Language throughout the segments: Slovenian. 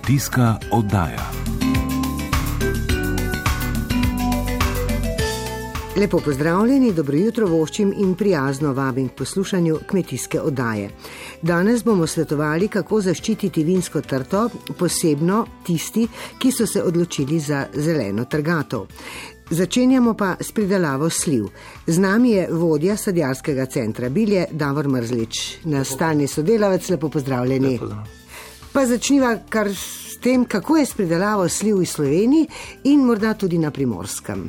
Kmetijska oddaja. Lepo pozdravljeni, dobro jutro voščim in prijazno vabim k poslušanju kmetijske oddaje. Danes bomo svetovali, kako zaščititi vinsko trto, posebno tisti, ki so se odločili za zeleno trgato. Začenjamo pa s pridelavo sliv. Z nami je vodja sadjarskega centra Bilje, Davor Mrzlič, nastalni sodelavec, lepo pozdravljeni. Lepo zdrav. Pa začniva kar s tem, kako je s pridelavo sliv v Sloveniji in morda tudi na primorskem.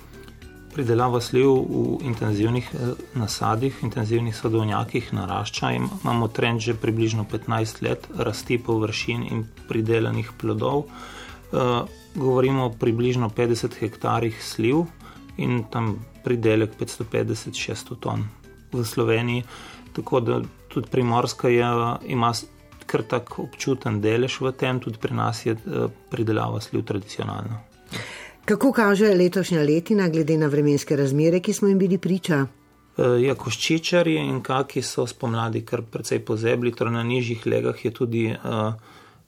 Pridelava sliv v intenzivnih eh, nasadih, intenzivnih sadovnjakih narašča. Im- Imamo trend že približno 15 let rasti površin in pridelanih plodov. Eh, Govorimo o približno 50 hektarjih sliv in tam pridelek 550-600 ton v Sloveniji. Tako da tudi primorska je, ima s- kar tak občuten delež v tem, tudi pri nas je eh, pridelava sliv tradicionalna. Kako kaže letošnja letina, glede na vremenske razmere, ki smo jim bili priča? E, Ja, koščičarji in kaki so spomladi kar precej pozebli, torej na nižjih legah je tudi uh,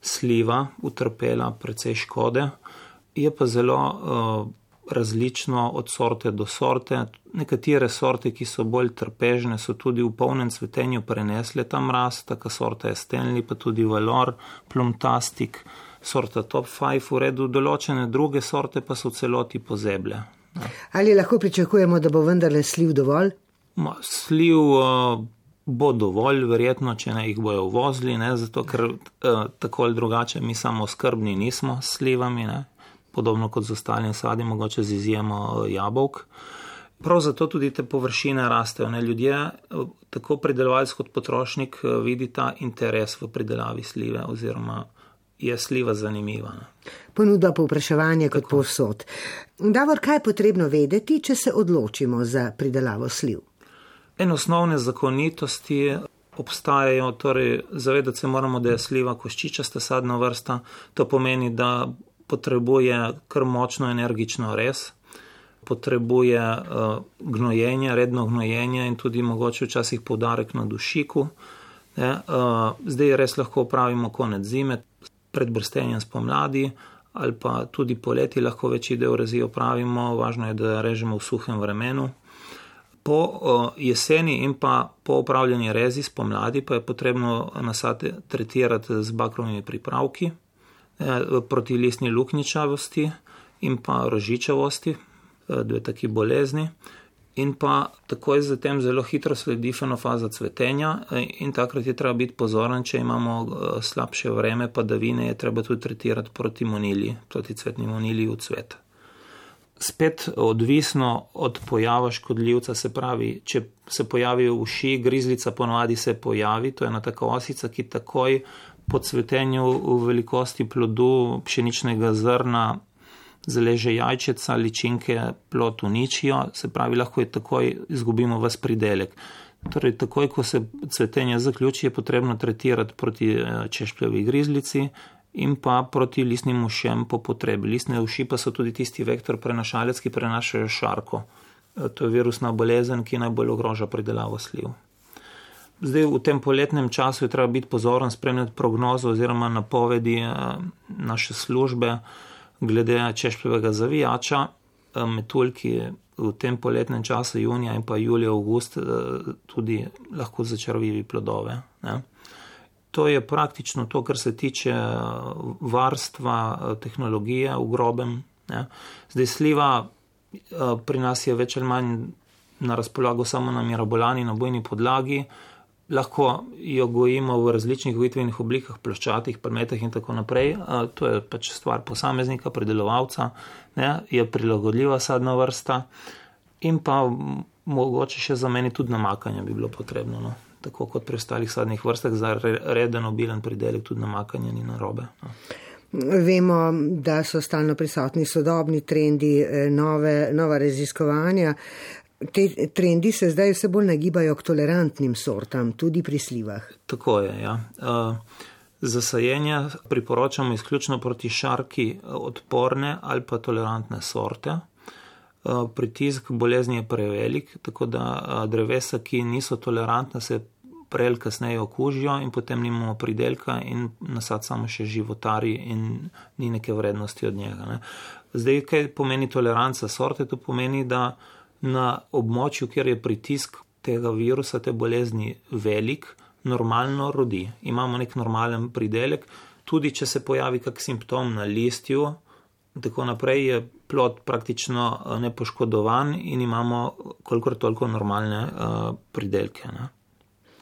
sliva utrpela precej škode. Je pa zelo uh, različno od sorte do sorte. Nekatere sorte, ki so bolj trpežne, so tudi v polnem cvetenju prenesle ta mraz, taka sorta je Stanley, pa tudi Valor, Plumtastic, sorta Top 5 v redu, določene druge sorte pa so v celoti pozeble. Ali lahko pričakujemo, da bo vendarle sliv dovolj? Ma, Sliv uh, bo dovolj, verjetno, če ne jih bojo vozili, ne, zato ker uh, tako ali drugače mi samo skrbni nismo s slivami, ne, podobno kot z ostalim sadjem, mogoče z izjemo jabolk. Prav zato tudi te površine rastejo. Ne. Ljudje, uh, tako pridelovalec kot potrošnik, uh, vidita interes v pridelavi slive oziroma je sliva zanimiva. Ne. Ponudba povpraševanja kot povsod. Davor, kaj je potrebno vedeti, če se odločimo za pridelavo sliv? En osnovne zakonitosti obstajajo, torej zavedati se moramo, da je sliva koščičasta sadna vrsta. To pomeni, da potrebuje kar močno energično res, potrebuje uh, gnojenje, redno gnojenje in tudi mogoče včasih podarek na dušiku. Ne, uh, zdaj res lahko upravimo konec zime, pred brstenjem spomladi ali pa tudi poleti lahko večji del rezi opravimo, važno je, da režemo v suhem vremenu. Po uh, jeseni in pa po upravljanju rezi spomladi pa je potrebno nasad tretirati z bakrovimi pripravki proti listni lukničavosti in pa rožičavosti, eh, dve taki bolezni. In pa takoj zatem zelo hitro sledi fenofaza cvetenja eh, in takrat je treba biti pozoren, če imamo eh, slabše vreme, padavine, je treba tudi tretirati proti monili, proti cvetni monili v cvet spet odvisno od pojava škodljivca, se pravi, če se pojavi uši, grizlica ponovadi se pojavi, to je ena taka osica, ki takoj po cvetenju v velikosti plodu pšeničnega zrna zaleže jajčeca, ličinke plot uničijo, se pravi, lahko je takoj izgubimo vas pridelek. Torej, takoj, ko se cvetenje zaključi, je potrebno tretirati proti eh, češpljevi grizlici, in pa proti listnim ušem po potrebi. Listne uši pa so tudi tisti vektor prenašalec, ki prenašajo šarko. E, To je virusna bolezen, ki najbolj ogroža pridelavo sliv. Zdaj v tem poletnem času je treba biti pozoren, spremljati prognozo oziroma napovedi eh, naše službe glede češpljevega zavijača, eh, metulj, ki v tem poletnem času, junija in pa julija, avgust, eh, tudi lahko začrvivi plodove. Ne? To je praktično to, kar se tiče varstva eh, tehnologije v grobem. Ne. Zdaj sliva pri nas je več ali manj na razpolago samo na mirabolani, na bojni podlagi. Lahko jo gojimo v različnih gojitvenih oblikah, ploščatih, predmetih in tako naprej. To je pač stvar posameznika, predelovalca, ne, je prilagodljiva sadna vrsta in pa mogoče še za meni tudi namakanje bi bilo potrebno. No tako kot pri ostalih sadnih vrstah, za re- reden obilen pridelek tudi namakanje ni narobe. No. Vemo, da so stalno prisotni sodobni trendi, eh, nove, nova raziskovanja. Te trendi se zdaj vse bolj nagibajo k tolerantnim sortam, tudi pri slivah. Tako je. Ja. Uh, za sajenje priporočamo izključno proti šarki eh, odporne ali pa tolerantne sorte. Uh, pritisk bolezni je prevelik, tako da drevesa, ki niso tolerantna, se prej kasneje okužijo in potem nimamo pridelka in nasad samo še životari in ni neke vrednosti od njega. Ne. Zdaj, kaj pomeni toleranca sorte? To pomeni, da na območju, kjer je pritisk tega virusa, te bolezni velik, normalno rodi. Imamo nek normalen pridelek, tudi če se pojavi kak simptom na listju, tako naprej je plod praktično eh, nepoškodovan in imamo kolikor toliko normalne uh, pridelke. Ne.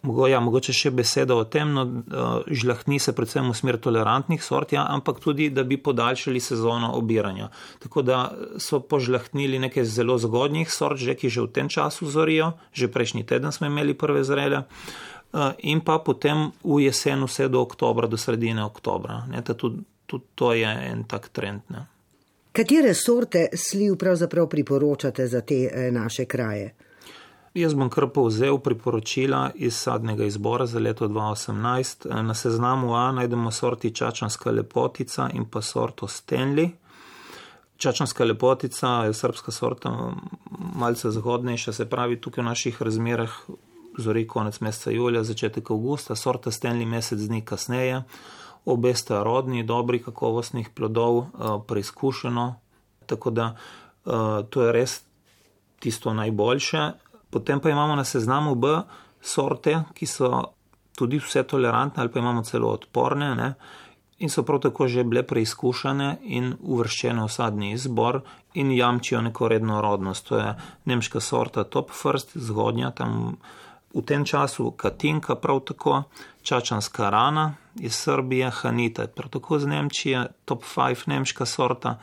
Mogo, ja, mogoče še beseda o tem, no, uh, žlahni se predvsem v smer tolerantnih sort, ja, ampak tudi, da bi podaljšali sezono obiranja. Tako da so požlahnili nekaj zelo zgodnjih sort, že ki že v tem času zorijo, že prejšnji teden smo imeli prve zrele. Uh, in pa potem v jesen, vse do oktobra, do sredine oktobra. Tudi, tudi to je en tak trend. Ne. Katere sorte sliv pravzaprav priporočate za te eh, naše kraje? Jaz bom kar povzel priporočila iz sadnega izbora za leto 2018. Eh, na seznamu A najdemo sorti Čačanska lepotica in pa sorto Stanley. Čačanska lepotica je srpska sorta, malce zahodnejša, se pravi tukaj v naših razmerah zori konec meseca julija, začetek avgusta, sorta Stanley mesec dni kasneje obe sta rodni, dobri, kakovostnih plodov, uh, preizkušeno. Tako da uh, to je res tisto najboljše. Potem pa imamo na seznamu B sorte, ki so tudi vse tolerantne ali pa imamo celo odporne. Ne? In so prav tako že bile preizkušene in uvrščene v sadni izbor in jamčijo neko redno rodnost. To je nemška sorta Top First, zgodnja tam v tem času Katinka, prav tako Čačanska rana iz Srbije, Hanita, prav tako z Nemčije, top 5 nemška sorta.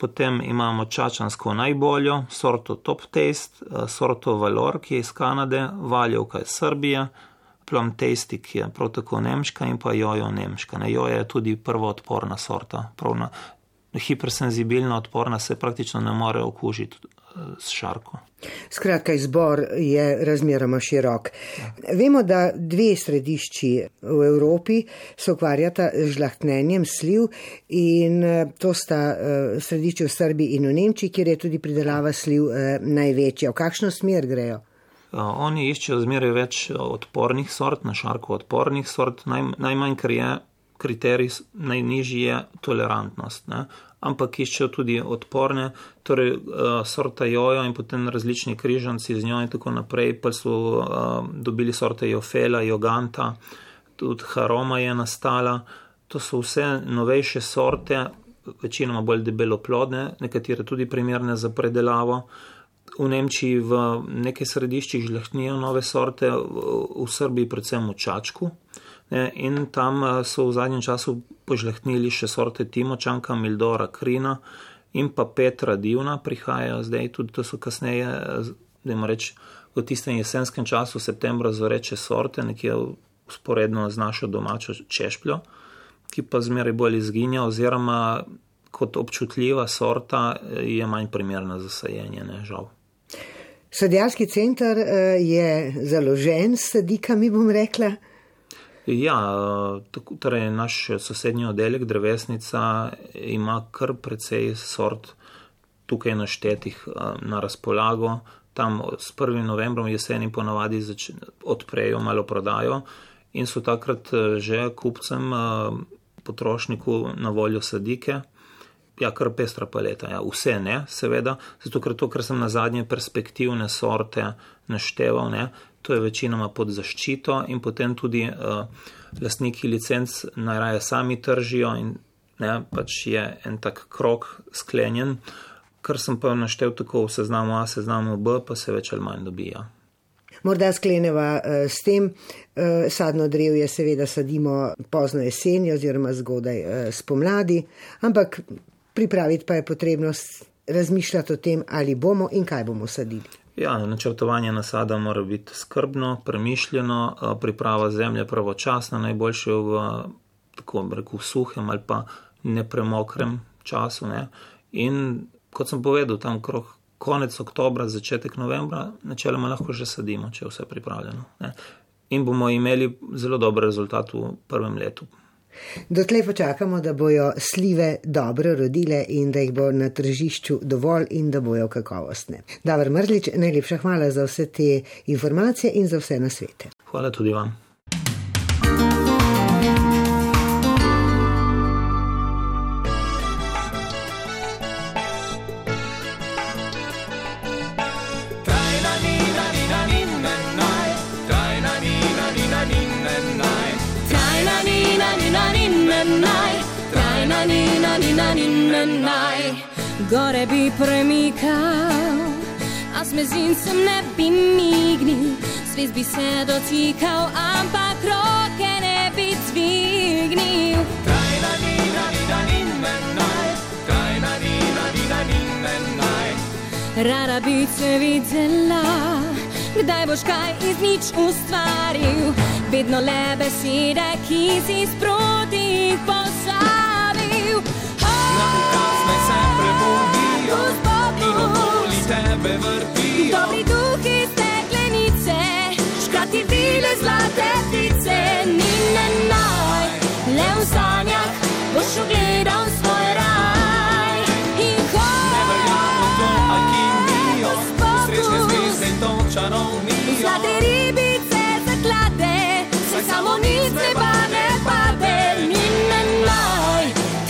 Potem imamo Čačansko najboljo, sorto Top Taste, eh, sorto Valor, ki je iz Kanade, Valjovka iz Srbije, Plum Tasty, ki je prav tako nemška in pa Jojo nemška. Ne, Jojo je tudi prva odporna sorta, prav na hipersenzibilna odporna se praktično ne more okužiti s šarko. Skratka, izbor je razmeroma širok. Ja. Vemo, da dve središči v Evropi se ukvarjata z žlahtnenjem sliv in eh, to sta eh, središči v Srbiji in v Nemčiji, kjer je tudi pridelava sliv eh, največja. V kakšno smer grejo? Oni iščejo zmeraj več odpornih sort, na šarko odpornih sort, naj, najmanj, ker je kriterij najnižji je tolerantnost. Ne? ampak iščejo tudi odporne, torej uh, sorta jojo in potem različni križanci z njo in tako naprej, pa so uh, dobili sorte jofela, joganta, tudi haroma je nastala. To so vse novejše sorte, večinoma bolj debeloplodne, nekatere tudi primerne za predelavo. V Nemčiji v nekaj središčih žlahnijo nove sorte, v Srbiji predvsem v Čačku. In tam eh, so v zadnjem času požlehnili še sorte Timočanka, Mildora, Krina in pa Petra Divna prihajajo zdaj, tudi to so kasneje, eh, da jim reč, v tistem jesenskem času, septembra, zoreče sorte, nekje usporedno z našo domačo češpljo, ki pa zmeraj bolj izginja oziroma kot občutljiva sorta eh, je manj primerna za sajenje, ne žal. Sadjarski center je založen s sadikami, bom rekla. Ja, tako, torej naš sosednji oddelek, drevesnica, ima kar precej sort tukaj naštetih na razpolago. Tam s 1. novembrom jeseni ponavadi odprejo malo prodajo in so takrat že kupcem, potrošniku na voljo sadike. Ja, kar pestra paleta, ja, vse ne, seveda, zato ker to, kar sem na zadnje perspektivne sorte našteval, ne, to je večinoma pod zaščito in potem tudi uh, lastniki licenc najraje sami tržijo in ne, pač je en tak krok sklenjen, kar sem pa naštel tako v seznamu A, seznamu B, pa se več ali manj dobija. Morda skleneva uh, s tem, uh, sadno drevje seveda sadimo pozno jeseni oziroma zgodaj spomladi, ampak pripraviti pa je potrebno razmišljati o tem, ali bomo in kaj bomo sadili. Ja, načrtovanje nasada mora biti skrbno, premišljeno, priprava zemlje pravočasna, najboljše v tako rekel suhem ali pa nepremokrem času. Ne. In kot sem povedal, tam krok konec oktobra, začetek novembra, načeloma lahko že sadimo, če je vse pripravljeno. Ne. In bomo imeli zelo dober rezultat v prvem letu. Dotlej počakamo, da bojo slive dobro rodile in da jih bo na tržišču dovolj in da bojo kakovostne. Davor Mrzlič, najlepša hvala za vse te informacije in za vse na svete. Hvala tudi vam. Gore bi premikal, a s mezincem ne bi mignil, svet bi se dotikal, ampak roke ne bi dvignil. Trajna nina, nina, nina, naj, trajna nina, nina, nina, naj. Rada bi te videla, kdaj boš kaj iz nič ustvaril, vedno le besede, ki si sproti posabil. tebe vrtijo. Dobri duhi steklenice, škrati vile zlate ptice,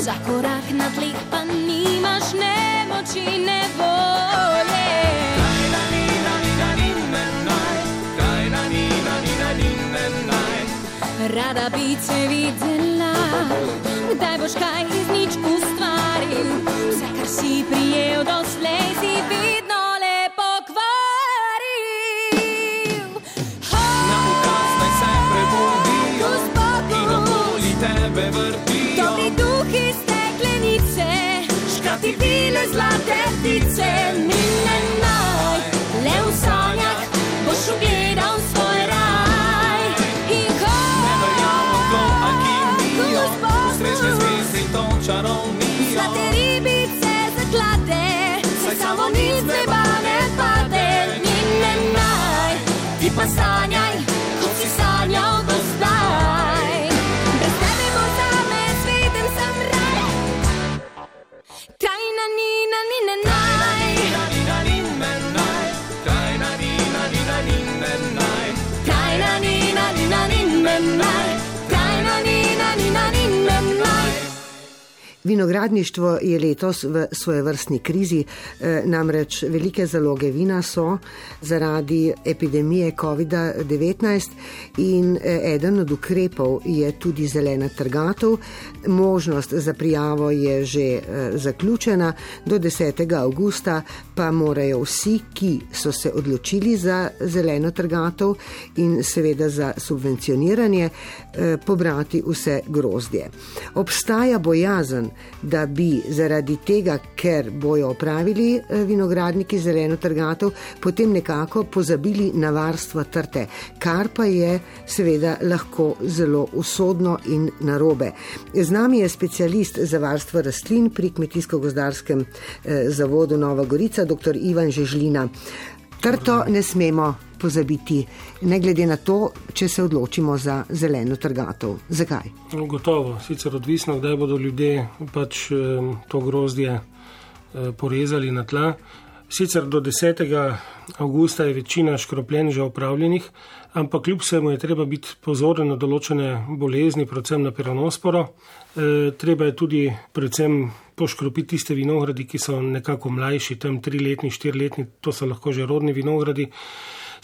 za korak na tleh pa nimaš ne moči, ne volje. Rada bi te videla, kdaj boš kaj iz nič ustvaril, vse kar si prijel doslej si vidno. Pa sanjaj, kot si sanjal do zdaj. Vinogradništvo je letos v svoje vrstni krizi, eh, namreč velike zaloge vina so zaradi epidemije COVID-19 in eh, eden od ukrepov je tudi zelena trgatov. Možnost za prijavo je že eh, zaključena, do 10. augusta pa morajo vsi, ki so se odločili za zeleno trgatov in seveda za subvencioniranje, pobrati vse grozdje. Obstaja bojazen, da bi zaradi tega, ker bojo opravili eh, vinogradniki zeleno trgatov, potem nekako pozabili na varstvo trte, kar pa je seveda lahko zelo usodno in narobe. Z nami je specialist za varstvo rastlin pri Kmetijsko-gozdarskem eh, zavodu Nova Gorica, dr. Ivan Žežlina. Trto ne smemo pozabiti, ne glede na to, če se odločimo za zeleno trgatov. Zakaj? No, gotovo, sicer odvisno, kdaj bodo ljudje pač to grozdje eh, porezali na tla. Sicer do 10. avgusta je večina škropljen že opravljenih, ampak kljub vsemu je treba biti pozoren na določene bolezni, predvsem na piranosporo. E, treba je tudi predvsem poškropiti tiste vinogradi, ki so nekako mlajši, tam triletni, štiriletni, to so lahko že rodni vinogradi.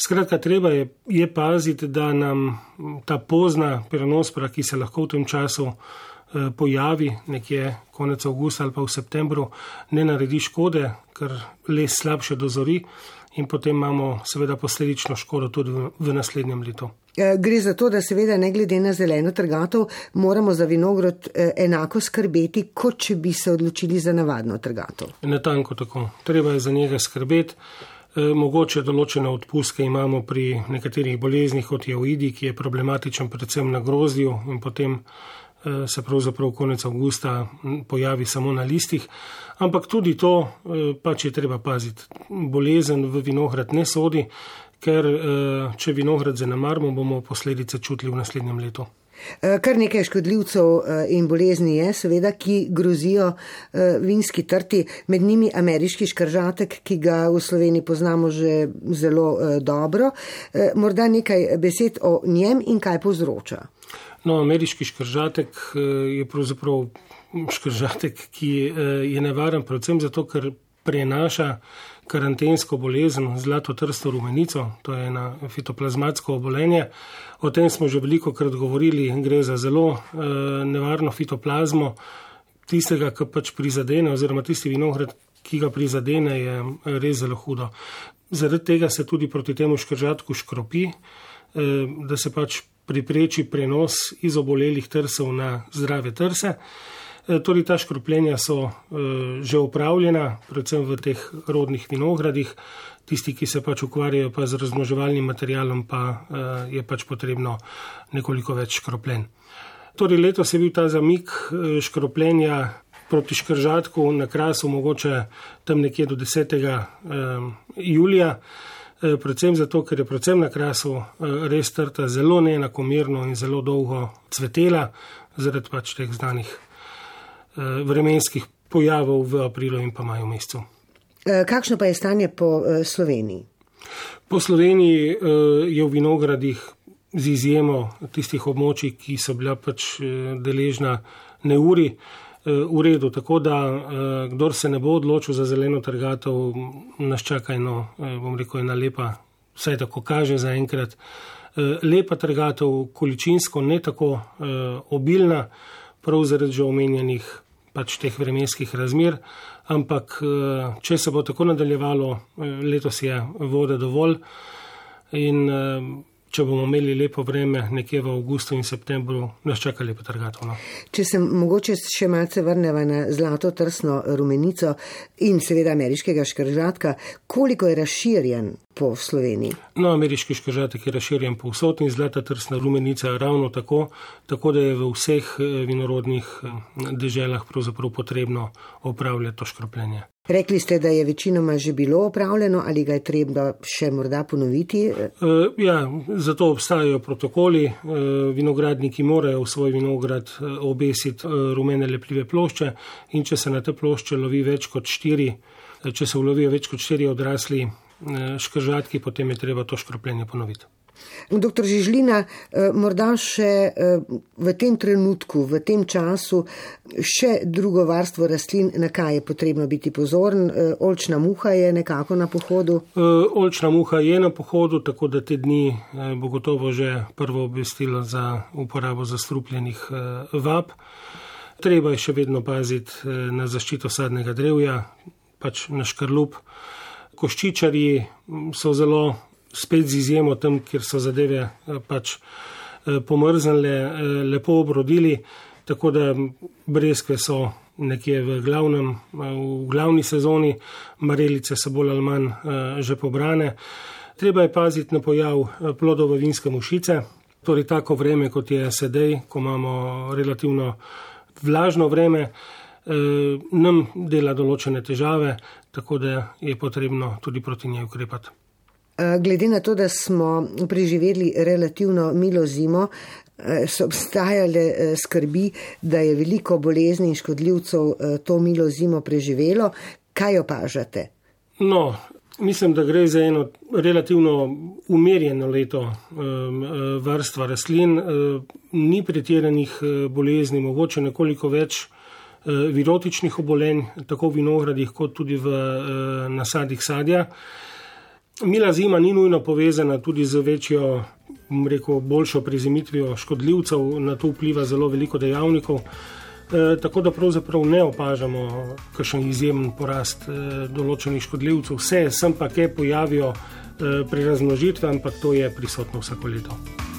Skratka, treba je, je paziti, da nam ta pozna piranospora, ki se lahko v tem času eh, pojavi nekje konec avgusta ali pa v septembru, ne naredi škode, ker les slabše dozori in potem imamo seveda posledično škodo tudi v, v naslednjem letu. Eh, gre za to, da seveda ne glede na zeleno trgatov moramo za vinograd eh, enako skrbeti, kot če bi se odločili za navadno trgatov. Natanko tako. Treba je za njega skrbeti. Mogoče določene odpuske imamo pri nekaterih boleznih, kot je oidi, ki je problematičen predvsem na grozdju in potem se pravzaprav konec avgusta pojavi samo na listih. Ampak tudi to pač je treba paziti. Bolezen v vinohrad ne sodi, ker če vinohrad zanemarimo, bomo posledice čutili v naslednjem letu. Kar nekaj škodljivcev in bolezni je, seveda, ki grozijo vinski trti, med njimi ameriški škržatek, ki ga v Sloveniji poznamo že zelo dobro. Morda nekaj besed o njem in kaj povzroča. No, ameriški škržatek je pravzaprav škržatek, ki je nevaren predvsem zato, ker prenaša karantensko bolezen, zlato trsto rumenico, to je ena fitoplazmatsko obolenje. O tem smo že veliko krat govorili, gre za zelo nevarno fitoplazmo, tistega, ki pač prizadene, oziroma tisti vinograd, ki ga prizadene, je res zelo hudo. Zaradi tega se tudi proti temu škržatku škropi, da se pač pripreči prenos iz obolelih trsov na zdrave trse. Torej, ta škropljenja so že upravljena, predvsem v teh rodnih vinogradih. Tisti, ki se pač ukvarjajo pa z razmnoževalnim materialom, pa je pač potrebno nekoliko več škropljen. Torej, letos je bil ta zamik škropljenja proti škržatku na krasu mogoče tam nekje do 10. julija. Predvsem zato, ker je predvsem na krasu res trta zelo neenakomerno in zelo dolgo cvetela, zaradi pač teh znanih vremenskih pojavov v aprilu in pa maju mesecu. Kakšno pa je stanje po Sloveniji? Po Sloveniji je v vinogradih z izjemo tistih območij, ki so bila pač deležna neuri, v redu. Tako da, kdor se ne bo odločil za zeleno trgatev, nas čaka eno, bom rekel, ena lepa, vsaj tako kaže za enkrat, lepa trgatev, količinsko ne tako obilna, prav zaradi že omenjenih pač teh vremenskih razmer. Ampak, če se bo tako nadaljevalo, letos je vode dovolj in če bomo imeli lepo vreme nekje v avgustu in septembru, nas čaka lepo trgatev. No. Če se mogoče še malce vrneva na zlato trsno rumenico in seveda ameriškega škržatka, koliko je razširjen po Sloveniji? No, ameriški škržatek je razširjen povsod in zlata trsna rumenica ravno tako, tako da je v vseh vinorodnih deželah pravzaprav potrebno opravljati to škropljenje. Rekli ste, da je večinoma že bilo opravljeno ali ga je treba še morda ponoviti? Ja, zato obstajajo protokoli. Vinogradniki morajo v svoj vinograd obesiti rumene lepljive plošče in če se na te plošče lovi več kot štiri, če se ulovijo več kot štiri odrasli škržatki, potem je treba to škropljenje ponoviti. Doktor Žižlina, morda še v tem trenutku, v tem času, še drugo varstvo rastlin, na kaj je potrebno biti pozoren. Olčna muha je nekako na pohodu? Olčna muha je na pohodu, tako da te dni bo gotovo že prvo obvestilo za uporabo zastrupljenih vab. Treba je še vedno paziti na zaščito sadnega drevja, pač na škrlup. Koščičarji so zelo spet z izjemo tam, kjer so zadeve pač pomrznile, lepo obrodili, tako da breskve so nekje v glavnem, v glavni sezoni, marelice so bolj ali manj že pobrane. Treba je paziti na pojav plodove vinske mušice, torej tako vreme, kot je sedaj, ko imamo relativno vlažno vreme, nam dela določene težave, tako da je potrebno tudi proti njej ukrepati. Glede na to, da smo preživeli relativno milo zimo, so obstajale skrbi, da je veliko bolezni in škodljivcev to milo zimo preživelo. Kaj opažate? No, mislim, da gre za eno relativno umirjeno leto varstva rastlin. Ni pretiranih bolezni, mogoče nekoliko več virotičnih obolenj, tako v vinogradih, kot tudi v nasadih sadja. Mila zima ni nujno povezana tudi z večjo, rekel, boljšo prezimitvijo škodljivcev, na to vpliva zelo veliko dejavnikov. Tako da pravzaprav ne opažamo kakšen izjemen porast določenih škodljivcev. Vse sem pa kaj pojavijo pri razmnožitvi, ampak to je prisotno vsako leto.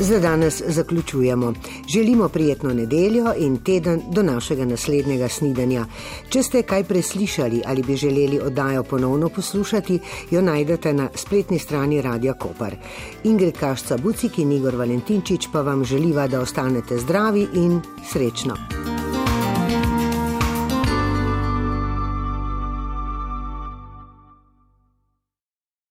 Za danes zaključujemo. Želimo prijetno nedeljo in teden do našega naslednjega snidanja. Če ste kaj preslišali ali bi želeli oddajo ponovno poslušati, jo najdete na spletni strani Radia Kopar. Ingrid Kašca Bucik in Igor Valentinčič pa vam želiva, da ostanete zdravi in srečno.